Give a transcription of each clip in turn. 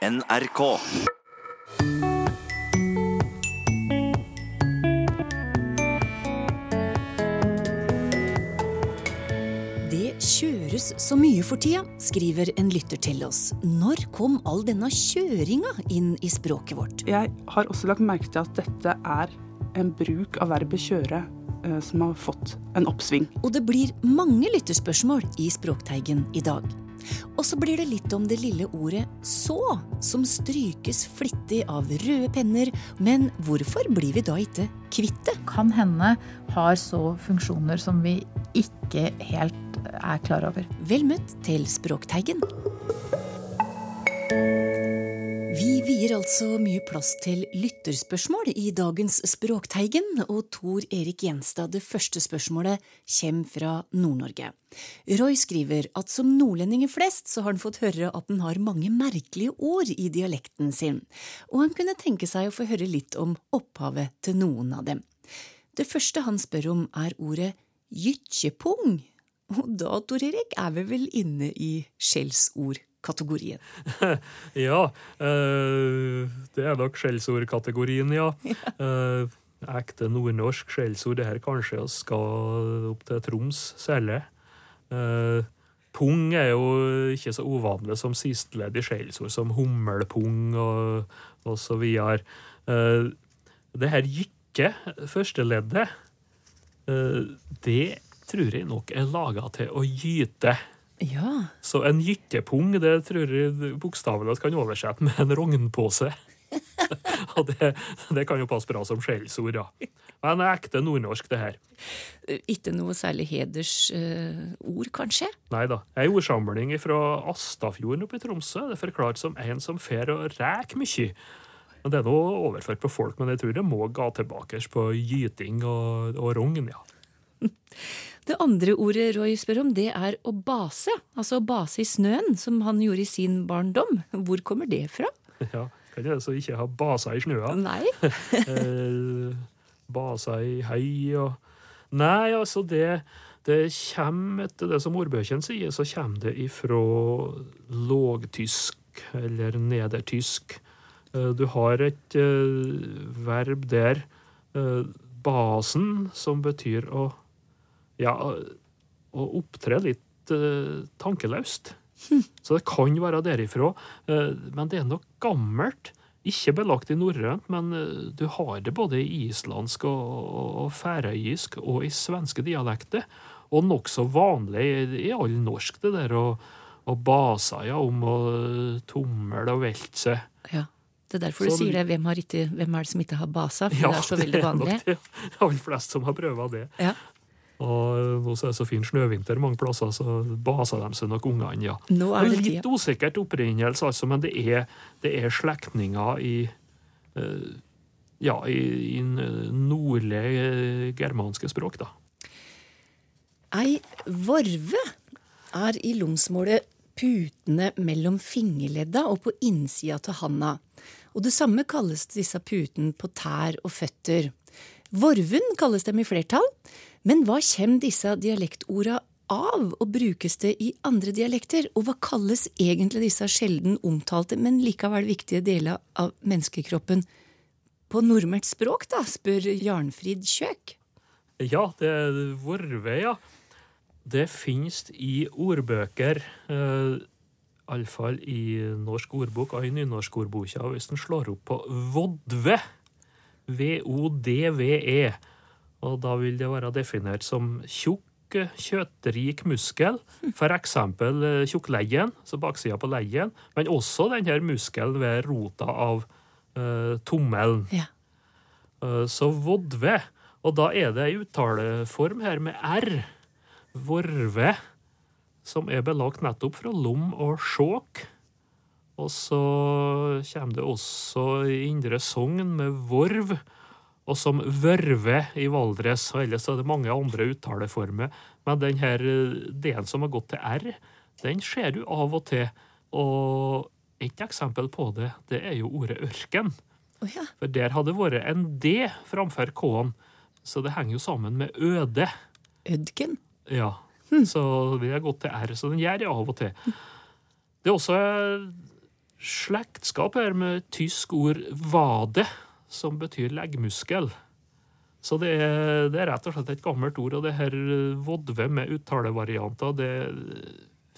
NRK. Det kjøres så mye for tida, skriver en lytter til oss. Når kom all denne kjøringa inn i språket vårt? Jeg har også lagt merke til at dette er en bruk av verbet kjøre eh, som har fått en oppsving. Og det blir mange lytterspørsmål i Språkteigen i dag. Og så blir det litt om det lille ordet så, som strykes flittig av røde penner. Men hvorfor blir vi da ikke kvitt det? kan hende har så funksjoner som vi ikke helt er klar over. Vel møtt til Språkteigen. Vi vier altså mye plass til lytterspørsmål i dagens Språkteigen, og Tor Erik Gjenstad, det første spørsmålet, kommer fra Nord-Norge. Roy skriver at som nordlendinger flest så har han fått høre at han har mange merkelige ord i dialekten sin, og han kunne tenke seg å få høre litt om opphavet til noen av dem. Det første han spør om, er ordet gytjepung. Og da, Tor Erik, er vi vel inne i skjellsordkategorien. Ja, Øh, det er nok skjellsordkategorien, ja. uh, ekte nordnorsk skjellsord, det her kanskje vi skal opp til Troms særlig. Uh, pung er jo ikke så uvanlig som sisteledd i skjellsord, som hummelpung og, og så videre. Uh, det her jikke, førsteleddet, uh, det tror jeg nok er laga til å gyte. Ja, Så en gyttepung det tror jeg bokstavelig kan oversette med en rognpose. Og det, det kan jo passe bra som skjellsord, ja. Men det er ekte nordnorsk, det her. ikke noe særlig hedersord, kanskje? Nei da. Ei ordsamling fra Astafjorden oppe i Tromsø. Det er forklart som en som fer og rek mye. Men Det er nå overført på folk, men jeg tror det må ga tilbake på gyting og, og rogn, ja. Det andre ordet Roy spør om, det er å base. Altså å base i snøen, som han gjorde i sin barndom. Hvor kommer det fra? ja. Kan jeg altså ikke ha basa i snøa? Nei. eh, basa i hei og Nei, altså, det, det kommer etter det som ordbøkene sier, så kommer det ifra lågtysk eller nedertysk. Eh, Du har et eh, verb der, basen, som betyr å ja, å opptre litt uh, tankeløst. Så det kan være derifra, Uh, men det er nok gammelt. Ikke belagt i norrønt, men uh, du har det både i islandsk og, og, og færøysk og i svenske dialekter. Og nokså vanlig i, i all norsk, det der å, å basa ja, om å tommel og velte seg. Ja. Det er derfor du Så- sier det. Hvem, har ikke, hvem er det som ikke har basa? For Ja, det er så veldig vanlig. det er nok de. Aller flest som har prøva det. Ja. Og nå så er det så fin snøvinter mange plasser, så baser de seg nok ungene, ja. Nå er det litt usikkert opprinnelse, altså, men det er, det er slektninger i eh, ja, i, i nordlige eh, germanske språk, da. Ei vorve er i lomsmålet putene mellom fingerledda og på innsida av handa. Og det samme kalles disse putene på tær og føtter. Vorven kalles dem i flertall, men hva kommer disse dialektorda av, og brukes det i andre dialekter? Og hva kalles egentlig disse sjelden omtalte, men likevel viktige deler av menneskekroppen på nordmært språk, da, spør Jarnfrid Kjøk. Ja, det er vorve, ja. Det finnes i ordbøker, uh, iallfall i norsk ordbok og i nynorskordboka, hvis en slår opp på vodve, V-O-D-V-E, og da vil det være definert som tjukk, kjøttrik muskel, eksempel eh, tjukkleggen, så baksida på leggen, men også denne muskelen ved rota av uh, tommelen. Ja. Uh, Så vodve. Og da er det ei uttaleform her med r. Vorve. Som er belagt nettopp fra lom og sjåk. Og så kommer det også i Indre Sogn med vorv. Og som vørve i Valdres. Og ellers er det mange andre uttaleformer. Men den her D-en som har gått til r, den ser du av og til. Og et eksempel på det, det er jo ordet ørken. Oh, ja. For der hadde vært en D framfor K-en, så det henger jo sammen med øde. Ødken. Ja, Så vi har gått til R, så den gjør det av og til. Det er også slektskap her med tysk ord 'vade', som betyr leggmuskel. Så det er, det er, rett og slett et gammelt ord. Og det her vodve med uttalevarianter, det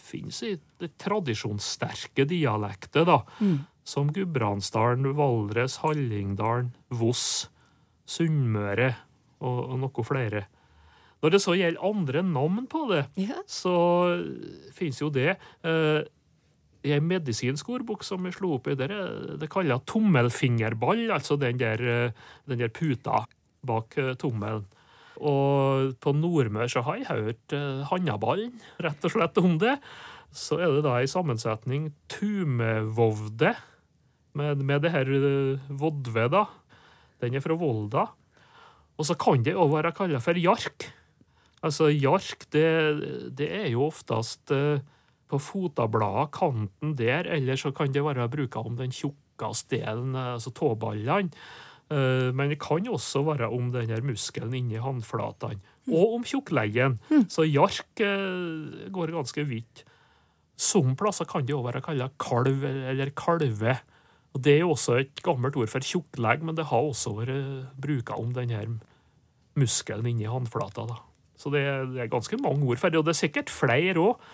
finnes i det tradisjonssterke dialektet, da. Mm. Som Gudbrandsdalen, Valdres, Hallingdalen, Voss, Sunnmøre og, og noe flere. Når det så gjelder andre navn på det, yeah. så finnes jo det. Eh, I ei medisinsk ordbok som jeg slo opp i, der er det kalla tommelfingerball, altså den der, eh, den der puta bak eh, tommelen. Og på Nordmøre så har jeg hørt eh, handaballen, rett og slett, om det. Så er det da ei sammensetning tumevovde, med, med det her vodve, da. Den er fra Volda. Og så kan det òg være kalla for jark. Altså, jark, det, det er jo oftest på fotabladet, kanten der, eller så kan det være bruka om den tjukkeste delen, altså tåballene. Eh, men det kan også være om denne muskelen inni håndflatene. Og om tjukkleggen. Mm. Så jark eh, går ganske vidt. Noen plasser kan det òg være kalla kalv eller kalve. Og Det er jo også et gammelt ord for tjukklegg, men det har også vært bruka om denne muskelen inni håndflata. da. Så det er, det er, ganske mange ord ferdig, og det er sikkert flere òg.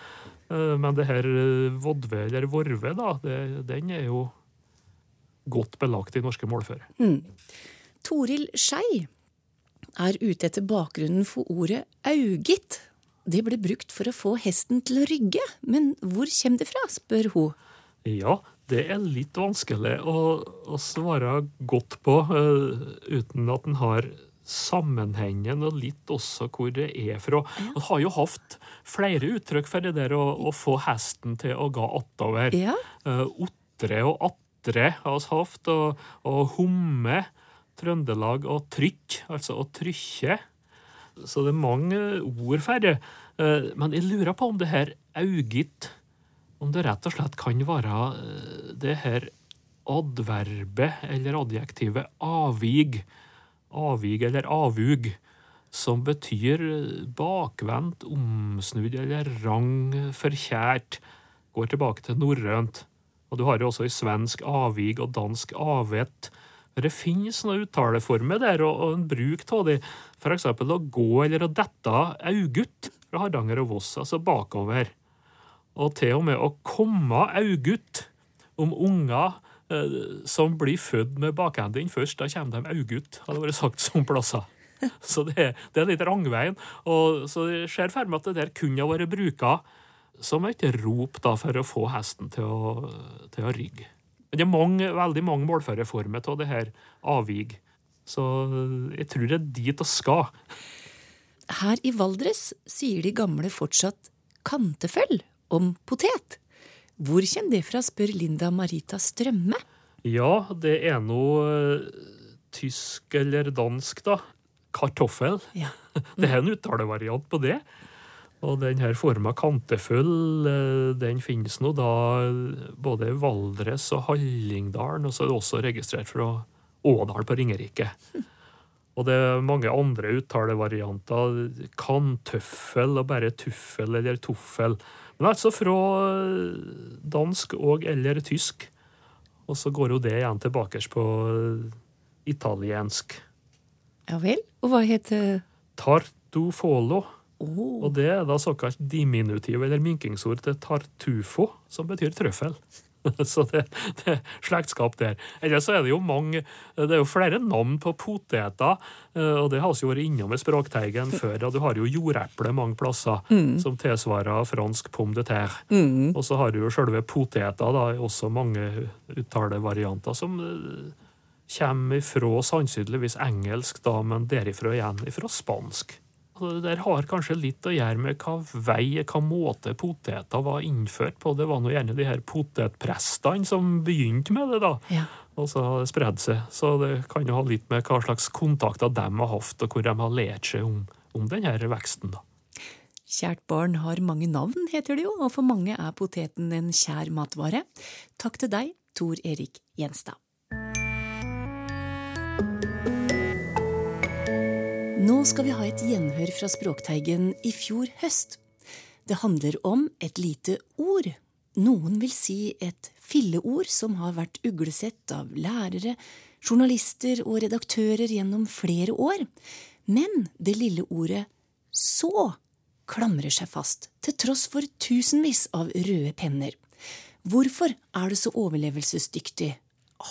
Eh, men det her vodve eller vorve, da, det, den er jo godt belagt i norske målføre. Mm. Toril Skei er ute etter bakgrunnen for ordet augit. Det ble brukt for å få hesten til å rygge, men hvor kommer det fra, spør hun. Ja, det er litt vanskelig å, å svare godt på uh, uten at en har sammenhengen og litt også hvor det er fra. Ja. har jo hatt flere uttrykk for det der å, å få hesten til å gå attover. Ja. Uh, otre og atre har vi hatt, og, og humme, Trøndelag, og trykk, altså å trykke. Så det er mange ord for det. Uh, men jeg lurer på om det her augit Om det rett og slett kan være eh, det her adverbet eller adjektivet avvig. Avvig eller avug. Som betyr bakvendt, omsnudd eller rang, forkjært. Går tilbake til norrønt. Og du har jo også i svensk avvig og dansk avvett. Det finnes noen uttaleformer der, og, en bruk av det. For eksempel å gå eller å dette augutt fra Hardanger og Voss, altså bakover. Og til og med å komme augutt om unger eh, som blir født med bakenden først. Da kommer de augutt, har det vært sagt som plasser. Så det, det er litt rangveien. Og så det ser for meg at det der kunne ha vært bruka som et rop da for å få hesten til å, til å rygge. Det er mange, veldig mange målførerformer av det her avvig. Så jeg tror det er dit det skal. Her i Valdres sier de gamle fortsatt kanteføll om potet. Hvor kommer det fra, spør Linda Marita Strømme. Ja, det er noe uh, tysk eller dansk, da. Kartoffel. Ja. Mm. Det er en uttalevariant på det. Og denne forma kantefull, eh, den finnes nå da både Valdres og Hallingdalen, og så er det også registrert fra Ådal på Ringerike. Og det er mange andre uttalevarianter. Kantøffel og bare tuffel eller tuffel. Men altså fra dansk og eller tysk. Og så går jo det igjen tilbake på italiensk. Ja vel. Og hva heter Tartufolo. Oh. Og det er da såkalt diminutiv eller minkingsord til tartufo, som betyr trøffel. Så det, det, er slektskap der. Ellers så er det jo mange Det er jo flere navn på poteter, eh, og det har vi jo vært innom i Språkteigen før. og Du har jo jordeple mange plasser, mm. som tilsvarer fransk pomme de terre. Mm. Og så har du jo selve poteter, da, også mange uttalevarianter som eh, kommer ifra sannsynligvis engelsk, da, men derifra igjen ifra spansk. Det der har kanskje litt å gjøre med hva vei, hva måte poteter var innført på. Det var nå gjerne de her potetprestene som begynte med det, da. Ja. Og så har det spredd seg. Så det kan jo ha litt med hva slags kontakter de har hatt, og hvor de har lært seg om, om denne veksten, da. Kjært barn har mange navn, heter det jo, og for mange er poteten en kjær matvare. Takk til deg, Tor Erik Gjenstad. Nå skal vi ha et gjenhør fra Språkteigen i fjor høst. Det handler om et lite ord, noen vil si et filleord som har vært uglesett av lærere, journalister og redaktører gjennom flere år, men det lille ordet så klamrer seg fast, til tross for tusenvis av røde penner. Hvorfor er det så overlevelsesdyktig?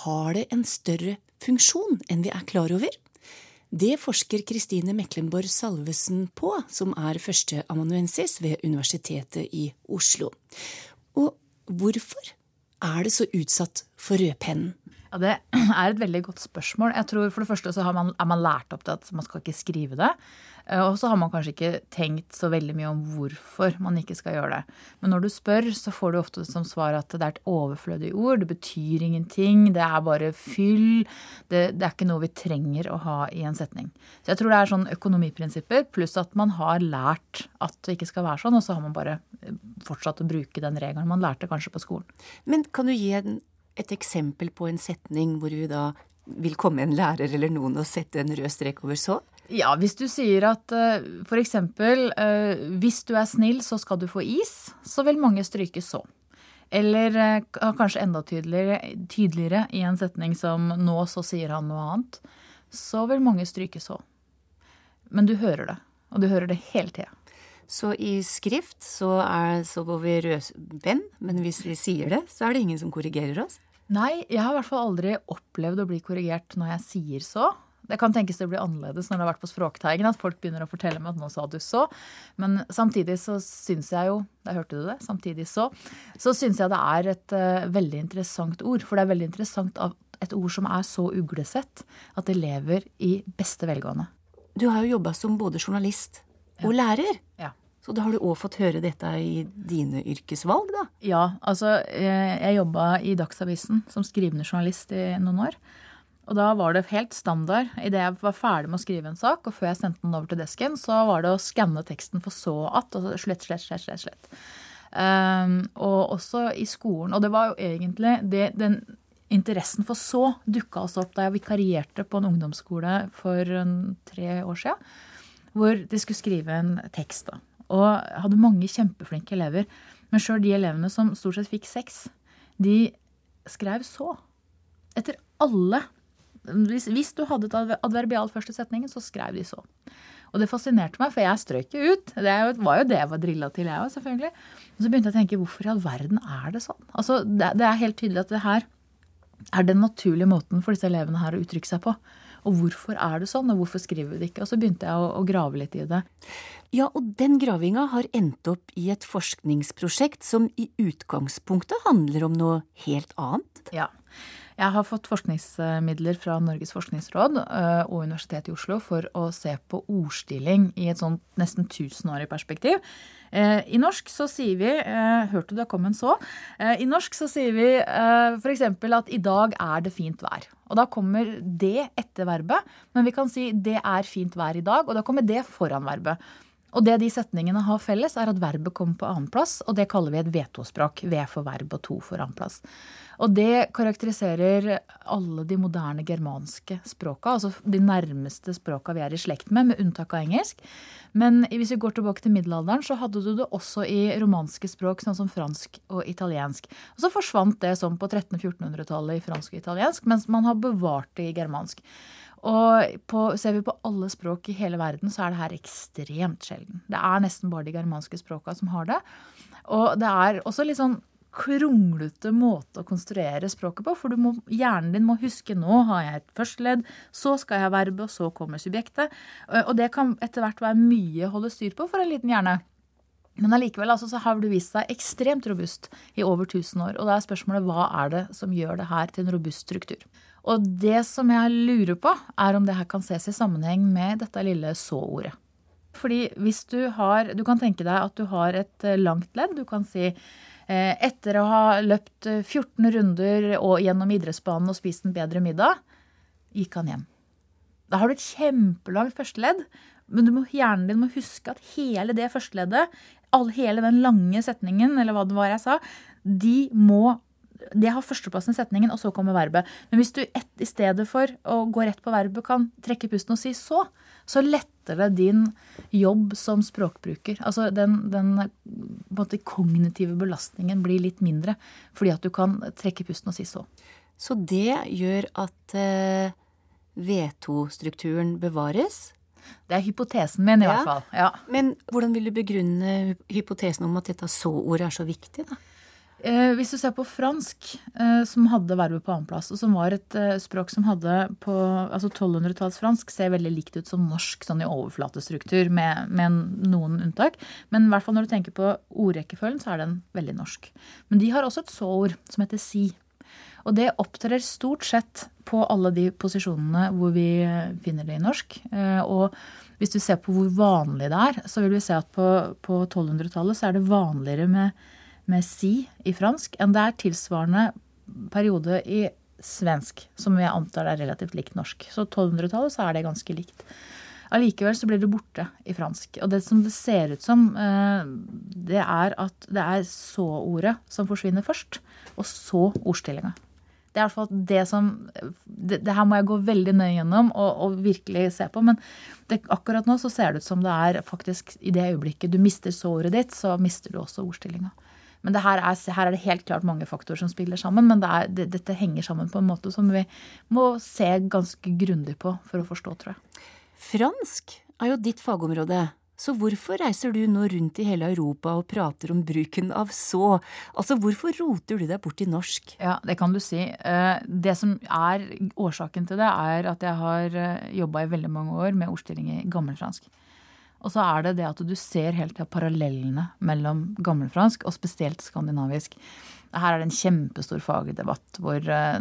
Har det en større funksjon enn vi er klar over? Det forsker Kristine Meklenborg Salvesen på, som er førsteamanuensis ved Universitetet i Oslo. Og hvorfor er det så utsatt for rødpennen? Ja, Det er et veldig godt spørsmål. Jeg tror For det første så man, er man lært opp til at man skal ikke skrive det. Eh, og så har man kanskje ikke tenkt så veldig mye om hvorfor man ikke skal gjøre det. Men når du spør, så får du ofte som svar at det er et overflødig ord. Det betyr ingenting. Det er bare fyll. Det, det er ikke noe vi trenger å ha i en setning. Så jeg tror det er sånn økonomiprinsipper pluss at man har lært at det ikke skal være sånn, og så har man bare eh, fortsatt å bruke den regelen man lærte kanskje på skolen. Men kan du gi en et eksempel på en setning hvor vi da vil komme en lærer eller noen og sette en rød strek over så? Ja, hvis du sier at f.eks.: for eksempel uh, hvis du er snill, så skal du få is, så vil mange stryke så. Eller uh, kanskje enda tydeligere, tydeligere i en setning som nå så sier han noe annet, så vil mange stryke så. Men du hører det, og du hører det hele tida. Så i skrift så, er, så går vi rødpenn, men hvis vi sier det, så er det ingen som korrigerer oss? Nei, jeg har i hvert fall aldri opplevd å bli korrigert når jeg sier så. Det kan tenkes det blir annerledes når det har vært på Språkteigen, at folk begynner å fortelle meg at nå sa du så. Men samtidig så syns jeg jo Der hørte du det. Samtidig så. Så syns jeg det er et uh, veldig interessant ord. For det er veldig interessant av et ord som er så uglesett at det lever i beste velgående. Du har jo jobba som både journalist og ja. lærer. Ja. Så da har du òg fått høre dette i dine yrkesvalg, da? Ja, altså eh, jeg jobba i Dagsavisen som skrivende journalist i noen år. Og da var det helt standard idet jeg var ferdig med å skrive en sak, og før jeg sendte den over til desken, så var det å skanne teksten for så at, og slett, slett, slett, slett. slett. Um, og også i skolen. Og det var jo egentlig det, den interessen for så dukka også opp da jeg vikarierte på en ungdomsskole for tre år sia. Hvor de skulle skrive en tekst. da. Og hadde mange kjempeflinke elever. Men sjøl de elevene som stort sett fikk seks, de skrev så. Etter alle. Hvis, du hadde et adverbial første setningen, så skrev de så. Og det fascinerte meg, for jeg strøk jo ut. Det var jo det jeg var drilla til, jeg òg, selvfølgelig. Og så begynte jeg å tenke hvorfor i all verden er det sånn? Altså, det er helt tydelig at det her er den naturlige måten for disse elevene her å uttrykke seg på. Og hvorfor er det sånn, og hvorfor skriver vi det ikke? Og så begynte jeg å, å grave litt i det. Ja, og den gravinga har endt opp i et forskningsprosjekt som i utgangspunktet handler om noe helt annet? Ja. Jeg har fått forskningsmidler fra Norges forskningsråd øh, og Universitetet i Oslo for å se på ordstilling i et sånt nesten tusenårig perspektiv. Eh, I norsk så sier vi eh, Hørte du det kom en så? Eh, I norsk så sier vi f.eks. at i dag er det fint vær. Og da kommer det etter verbet, men vi kan si det er fint vær i dag, og da kommer det foran verbet. Og det de setningene har felles, er at verbet kommer på annenplass, og det kaller vi et vetospråk. V for verb og to for annenplass. Og det karakteriserer alle de moderne germanske språka, altså de nærmeste språka vi er i slekt med, med unntak av engelsk. Men hvis vi går tilbake til middelalderen, så hadde du det også i romanske språk, sånn som fransk og italiensk. Og så forsvant det sånn på 1300-1400-tallet i fransk og italiensk, mens man har bevart det i germansk. Og på, ser vi på alle språk i hele verden, så er det her ekstremt sjelden. Det er nesten bare de germanske språka som har det. Og det er også litt sånn kronglete måte å konstruere språket på. For må, hjernen din må huske nå har jeg et førsteledd, så skal jeg ha verbet, og så kommer subjektet. Og det kan etter hvert være mye å holde styr på for en liten hjerne. Men allikevel altså, så har det vist seg ekstremt robust i over 1000 år. Og da er spørsmålet hva er det som gjør det her til en robust struktur. Og det som jeg lurer på, er om det her kan ses i sammenheng med dette lille så-ordet. Fordi hvis du har Du kan tenke deg at du har et langt ledd. Du kan si Eh, etter å ha løpt 14 eh, runder og gjennom idrettsbanen og spist en bedre middag, gikk han hjem. Da har du et kjempelangt førsteledd, men må, hjernen din må huske at hele det førsteleddet, hele den lange setningen, eller hva det var jeg sa, de må det har førsteplassen i setningen, og så kommer verbet. Men hvis du et, i stedet for å gå rett på verbet kan trekke pusten og si så, så letter det din jobb som språkbruker. Altså den, den måte, kognitive belastningen blir litt mindre fordi at du kan trekke pusten og si så. Så det gjør at eh, V2-strukturen bevares? Det er hypotesen min, i Ja. hvert fall. Ja. Men hvordan vil du begrunne hypotesen om at dette så-ordet er så viktig, da? Eh, hvis du ser på fransk, eh, som hadde verbet på annenplass, og som var et eh, språk som hadde på altså 1200-tallsfransk, ser veldig likt ut som norsk sånn i overflatestruktur, med, med noen unntak. Men i hvert fall når du tenker på ordrekkefølgen, så er den veldig norsk. Men de har også et så-ord som heter si. Og det opptrer stort sett på alle de posisjonene hvor vi eh, finner det i norsk. Eh, Og hvis du ser på hvor vanlig det er, så vil vi se at på, på 1200-tallet så er det vanligere med, med si i fransk enn det er tilsvarende periode i svensk, som jeg antar er relativt likt norsk. Så 1200-tallet så er det ganske likt. Allikevel så blir det borte i fransk. Og det som det ser ut som, eh, det er at det er så-ordet som forsvinner først, og så ordstillinga. Det er i hvert fall det som det, det her må jeg gå veldig nøye gjennom og, og virkelig se på. Men det, akkurat nå så ser det ut som det er faktisk i det øyeblikket du mister så-ordet ditt, så mister du også ordstillinga. Men det her, er, her er det helt klart mange faktorer som spiller sammen. Men det er, det, dette henger sammen på en måte som vi må se ganske grundig på for å forstå, tror jeg. Fransk er jo ditt fagområde, så hvorfor reiser du nå rundt i hele Europa og prater om bruken av så? Altså, hvorfor roter du deg bort i norsk? Ja, det kan du si. Eh, Det som er årsaken til det, er at jeg har jobba i veldig mange år med ordstilling i gammelfransk. Og så er det det at du ser helt til parallellene mellom gammelfransk og spesielt skandinavisk. Her er det en kjempestor fagdebatt hvor eh,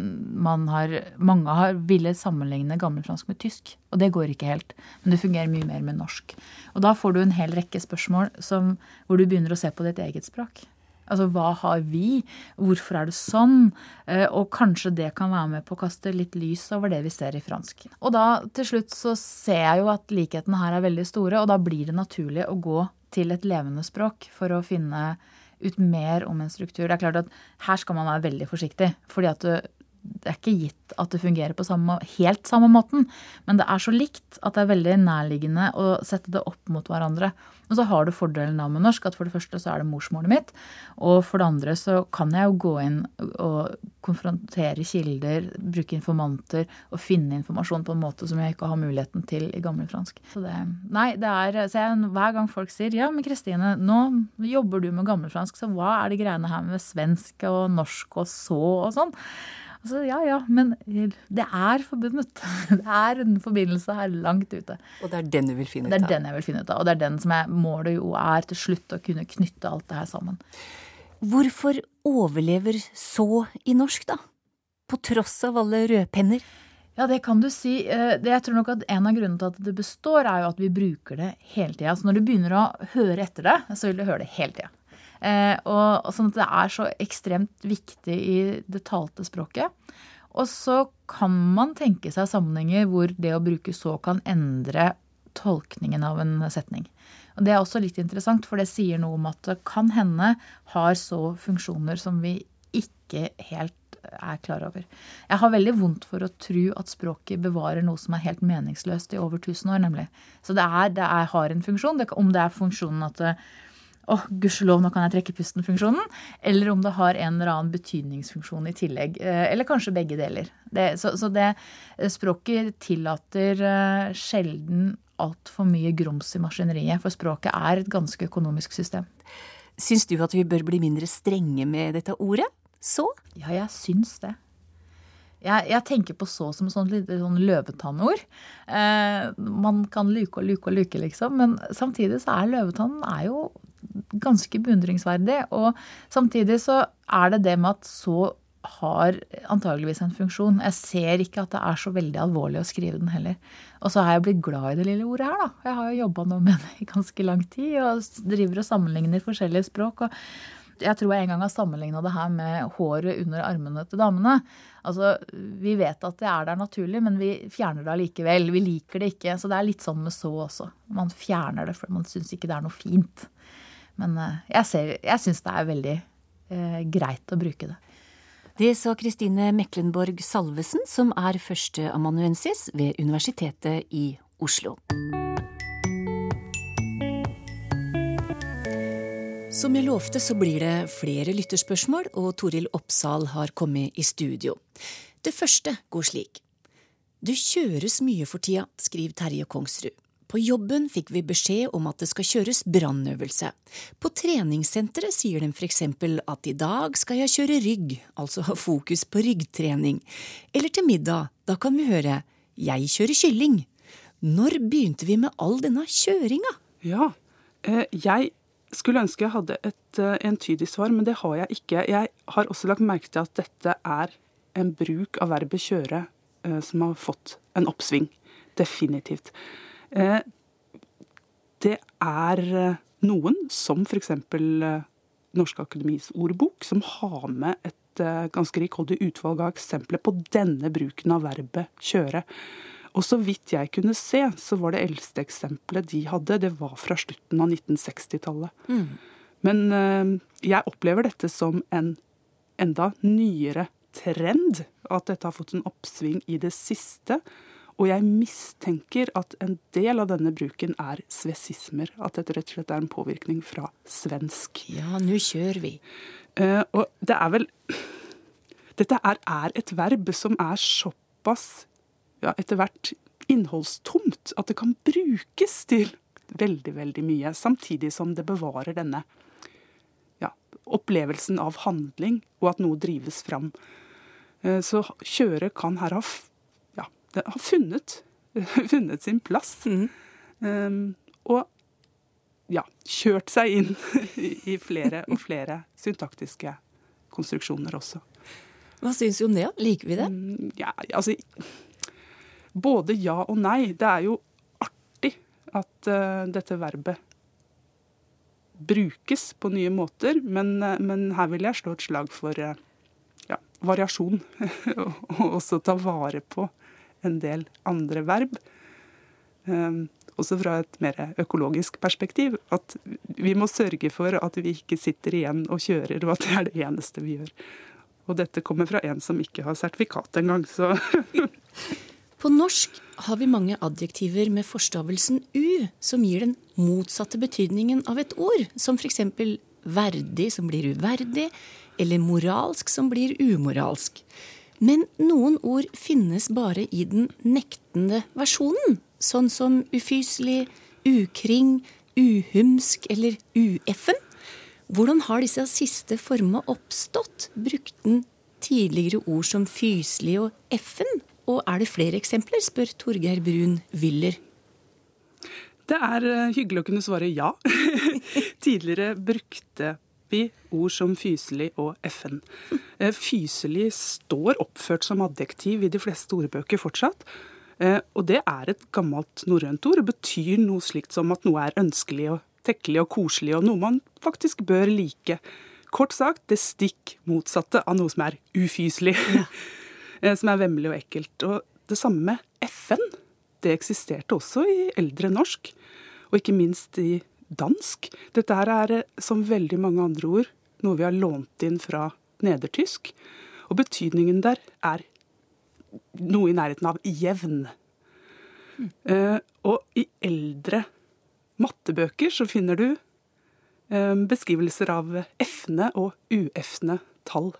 har, mange har villet sammenligne gammelfransk med tysk. Og det går ikke helt. Men det fungerer mye mer med norsk. Og da får du en hel rekke spørsmål som, hvor du begynner å se på ditt eget språk. Altså hva har vi? Hvorfor er det sånn? Eh, Og kanskje det kan være med på å kaste litt lys over det vi ser i fransk. Og da til slutt så ser jeg jo at likhetene her er veldig store, og da blir det naturlig å gå til et levende språk for å finne ut mer om en struktur. Det er klart at her skal man være veldig forsiktig, fordi at du, det er ikke gitt at det fungerer på samme, helt samme måten, men det er så likt at det er veldig nærliggende å sette det opp mot hverandre. Og så har du fordelen da med norsk, at for det første så er det morsmålet mitt, og for det andre så kan jeg jo gå inn og konfrontere kilder, bruke informanter og finne informasjon på en måte som jeg ikke har muligheten til i gammelfransk. Så det, nei, det er, så jeg, hver gang folk sier ja, men Kristine, nå jobber du med gammelfransk, så hva er de greiene her med svensk og norsk og så og sånn? Altså, ja, ja, men det er forbundet. Det er en forbindelse her langt ute. Og det er den du vil finne ut av? Det er den jeg vil finne ut av, og det er den som jeg, målet jo er til slutt å kunne knytte alt det her sammen. Hvorfor overlever så i norsk, da? På tross av alle rødpenner? Ja, det kan du si. Eh, jeg tror nok at En av grunnene til at det består, er jo at vi bruker det hele tida. Så når du begynner å høre etter det, så vil du høre det hele tida. Eh, og, sånn at det er så ekstremt viktig i det talte språket. Og så kan man tenke seg sammenhenger hvor det å bruke så kan endre tolkningen av en setning. Og Det er også litt interessant, for det sier noe om at det kan hende har så funksjoner som vi ikke helt er klar over. Jeg har veldig vondt for å tro at språket bevarer noe som er helt meningsløst i over 1000 år, nemlig. Så det, er, det er, har en funksjon. Det, om det er funksjonen at det, åh, gudskjelov, nå kan jeg trekke pusten-funksjonen. Eller om det har en eller annen betydningsfunksjon i tillegg. eh, Eller kanskje begge deler. Det, så, så det språket tillater eh, sjelden altfor mye grums i maskineriet. For språket er et ganske økonomisk system. Syns du at vi bør bli mindre strenge med dette ordet? Så? Ja, jeg syns det. Jeg, jeg tenker på så som sånn lite sånn løvetannord. Eh, man kan luke og luke og luke, liksom. Men samtidig så er løvetannen er jo ganske beundringsverdig. Og samtidig så er det det med at så har antageligvis en funksjon. Jeg ser ikke at det er så veldig alvorlig å skrive den heller. Og så har jeg blitt glad i det lille ordet her, da. Jeg har jo jobba nå med det i ganske lang tid og driver og sammenligner forskjellige språk. og jeg tror jeg en gang har sammenligna det her med håret under armene til damene. Altså, Vi vet at det er der naturlig, men vi fjerner det allikevel. Vi liker det ikke. Så det er litt sånn med så også. Man fjerner det fordi man syns ikke det er noe fint. Men eh, jeg, ser, jeg syns det er veldig eh, greit å bruke det. Det sa Kristine Meklenborg Salvesen, som er førsteamanuensis ved Universitetet i Oslo. Som jeg lovte, så blir det flere lytterspørsmål, og Toril Oppsal har kommet i studio. Det første går slik. Det kjøres mye for tida, skriver Terje Kongsrud. På jobben fikk vi beskjed om at det skal kjøres brannøvelse. På treningssenteret sier de eksempel at i dag skal jeg kjøre rygg, altså ha fokus på ryggtrening. Eller til middag, da kan vi høre jeg kjører kylling. Når begynte vi med all denne kjøringa? Ja, eh, jeg skulle ønske jeg hadde et uh, entydig svar, men det har jeg ikke. Jeg har også lagt merke til at dette er en bruk av verbet kjøre uh, som har fått en oppsving. Definitivt. Uh, det er noen, som f.eks. Uh, Norske Akademis ordbok, som har med et ganske rikholdig utvalg av eksempler på denne bruken av verbet kjøre. Og så vidt jeg kunne se, så var det eldste eksempelet de hadde, det var fra slutten av 1960-tallet. Mm. Men jeg opplever dette som en enda nyere trend. At dette har fått en oppsving i det siste. Og jeg mistenker at en del av denne bruken er svesismer. At dette rett og slett er en påvirkning fra svensk. Ja, nå kjører vi. Uh, og det er vel Dette er, er et verb som er såpass ja, etter hvert innholdstomt. At det kan brukes til veldig, veldig mye. Samtidig som det bevarer denne ja, opplevelsen av handling, og at noe drives fram. Eh, så kjøre kan her ha, ja, har funnet, funnet, sin plass. Mm. Um, og ja, kjørt seg inn i flere og flere syntaktiske konstruksjoner også. Hva syns du om det? Liker vi det? Mm, ja, altså både ja og nei. Det er jo artig at uh, dette verbet brukes på nye måter, men, uh, men, her vil jeg slå et slag for uh, ja, variasjon. og også ta vare på en del andre verb. Um, også fra et mer økologisk perspektiv. At vi må sørge for at vi ikke sitter igjen og kjører, og at det er det eneste vi gjør. Og dette kommer fra en som ikke har sertifikat engang, så På norsk har vi mange adjektiver med forstavelsen u, som gir den motsatte betydningen av et ord, som f.eks. verdig, som blir uverdig, eller moralsk, som blir umoralsk. Men noen ord finnes bare i den nektende versjonen, sånn som ufyselig, ukring, uhumsk eller ueffen. Hvordan har disse siste formene oppstått? Brukte den tidligere ord som fyselig og effen? Og er det flere eksempler, spør Torgeir Brun Wyller. Det er eh, hyggelig å kunne svare ja. Tidligere brukte vi ord som fyselig og FN. Eh, fyselig står oppført som adjektiv i de fleste ordbøker fortsatt. Eh, og det er et gammelt norrønt ord. og betyr noe slikt som at noe er ønskelig og tekkelig og koselig, og noe man faktisk bør like. Kort sagt det stikk motsatte av noe som er ufyselig. Ja. Eh, som er vemmelig og ekkelt. Og det samme med FN. Det eksisterte også i eldre norsk, og ikke minst i dansk. Dette her er, eh, som veldig mange andre ord, noe vi har lånt inn fra nedertysk. Og betydningen der er noe i nærheten av jevn. Mm. Uh, og i eldre mattebøker så finner du uh, beskrivelser av f-ne og uefne tall.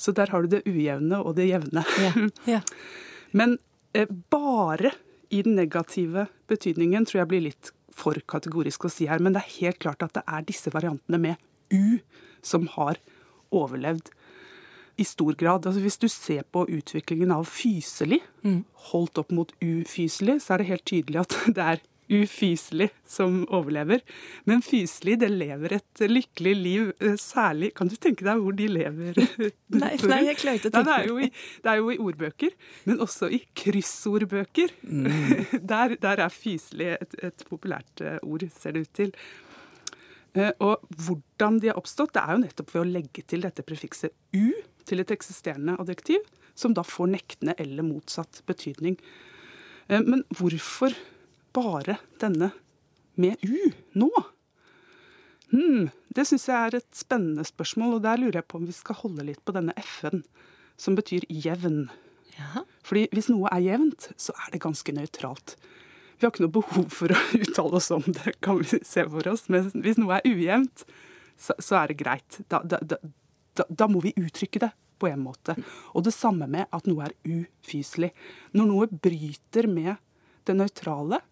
Så der har du det ujevne og det jevne. Yeah. Yeah. Men eh, bare i den negative betydningen tror jeg blir litt for kategorisk å si her. Men det er helt klart at det er disse variantene med u som har overlevd i stor grad. Altså Hvis du ser på utviklingen av fyselig, mm. holdt opp mot ufyselig, så er det helt tydelig at det er ufyselig som overlever. Men fyselig det lever et lykkelig liv, eh, særlig Kan du tenke deg hvor de lever? nei, nei, jeg klarer ikke å tenke det. Er det er jo i ordbøker, men også i kryssordbøker. Mm. Der, der, er fyselig et, et, populært eh, ord, ser det ut til. Eh, og hvordan de har oppstått, det er jo nettopp ved å legge til dette prefikset u til et eksisterende adjektiv, som da får nektende eller motsatt betydning. Men hvorfor bare denne med U nå? Hmm, det syns jeg er et spennende spørsmål, og der lurer jeg på om vi skal holde litt på denne F-en, som betyr jevn. Ja. Fordi hvis noe er jevnt, så er det ganske nøytralt. Vi har ikke noe behov for å uttale oss om det, kan vi se for oss. Men hvis noe er ujevnt, så, så er det greit. Da, da, da, da, må vi uttrykke det på en måte. Og det samme med at noe er ufyselig. Når noe bryter med det nøytrale,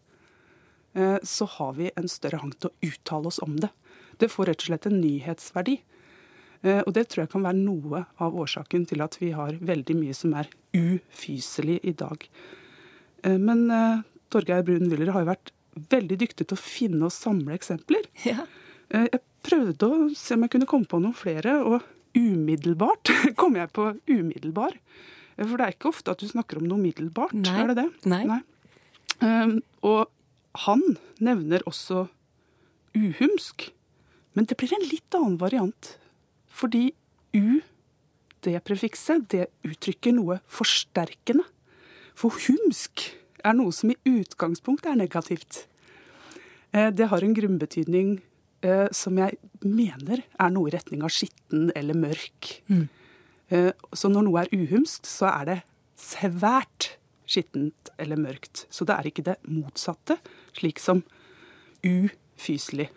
så har vi en større hang til å uttale oss om det. Det får rett og slett en nyhetsverdi. Eh, og det tror jeg kan være noe av årsaken til at vi har veldig mye som er ufyselig i dag. Eh, men Torgeir Brun Wyller har jo vært veldig dyktig til å finne og samle eksempler. Ja. Jeg prøvde å se om jeg kunne komme på noen flere, og umiddelbart kom jeg på umiddelbar. For det er ikke ofte at du snakker om noe umiddelbart, Nei. er det det? Nei. Nei. Og han nevner også uhumsk. Men det blir en litt annen variant. Fordi u, det prefikset, det uttrykker noe forsterkende. For humsk er noe som i utgangspunktet er negativt. Eh, det har en grunnbetydning eh, som jeg mener er noe i retning av skitten eller mørk. Mm. så når noe er uhumskt, så er det svært skittent eller mørkt. Så det er ikke det motsatte, slik som ufyselig.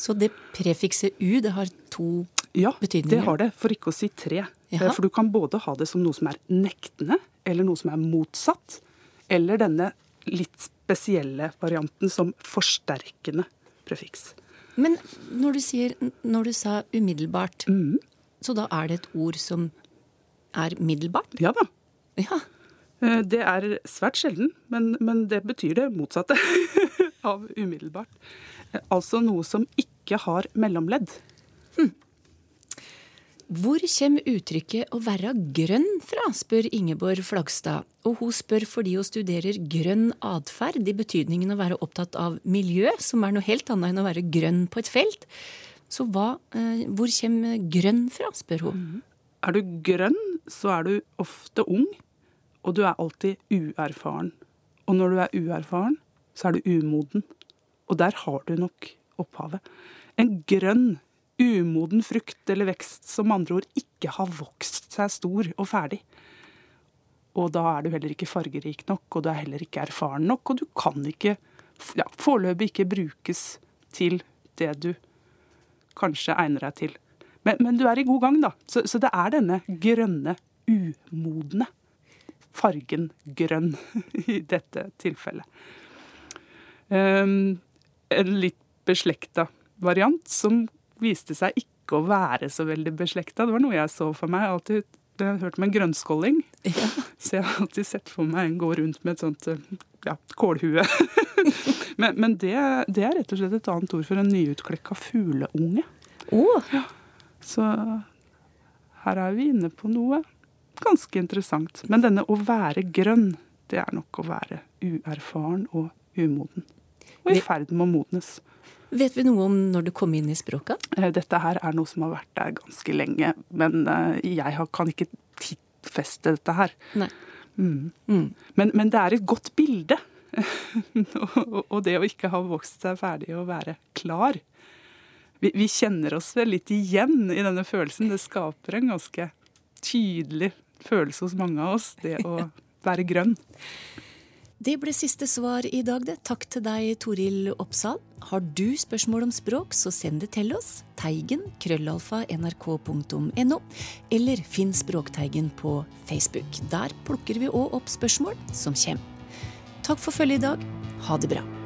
Så det prefikset u, det har to Ja, Betydninger. det har det, for ikke å si tre. Jaha. Eh, For du kan både ha det som noe som er nektende, eller noe som er motsatt, eller denne litt spesielle varianten som forsterkende prefiks. Men når du, sier, når du sa umiddelbart, Mm. så da er det et ord som er middelbart? Ja da. Ja. Eh, Det er svært sjelden, men, men det betyr det motsatte av umiddelbart. Eh, Altså noe som ikke har mellomledd. Hvor kommer uttrykket 'å være grønn' fra, spør Ingeborg Flagstad. Og hun spør fordi hun studerer grønn atferd i betydningen å være opptatt av miljø, som er noe helt annet enn å være grønn på et felt. Så hva, eh, hvor kommer grønn fra, spør hun. Er du grønn, så er du ofte ung, og du er alltid uerfaren. Og når du er uerfaren, så er du umoden. Og der har du nok opphavet. En grønn, umoden frukt eller vekst som med andre ord ikke har vokst seg stor og ferdig. Og da er du heller ikke fargerik nok, og du er heller ikke erfaren nok, og du kan ikke ja, foreløpig ikke brukes til det du kanskje egner deg til. Men, men du er i god gang, da. Så, så det er denne grønne, umodne fargen grønn i dette tilfellet. Um, en litt beslekta variant som viste seg ikke å være så veldig beslekta. Det var noe jeg så for meg. Alltid jeg har hørt om en grønnskåling. Så jeg har alltid sett for meg en gå rundt med et sånt ja, kålhue. men men det, det er rett og slett et annet ord for en nyutklekka fugleunge. Å, Så her er vi inne på noe ganske interessant. Men denne å være grønn, det er nok å være uerfaren og umoden. Og i ferd med å modnes. vet vi noe om når du kom inn i språket? Eh, Dette her er noe som har vært der ganske lenge, men eh, jeg kan ikke tidsfeste dette her. Nei. Mm. Mm. Men, men det er et godt bilde. og det å ikke ha vokst seg ferdig og være klar. Vi, vi kjenner oss vel litt igjen i denne følelsen. Det skaper en ganske tydelig følelse hos mange av oss, det å være grønn. Det ble siste svar i dag, det. Takk til deg, Toril Oppsal. Har du spørsmål om språk, så send det til oss. Teigen krøllalfa nrk.no, eller finn Språkteigen på Facebook. Der plukker vi òg opp spørsmål som kommer. Takk for følget i dag. Ha det bra.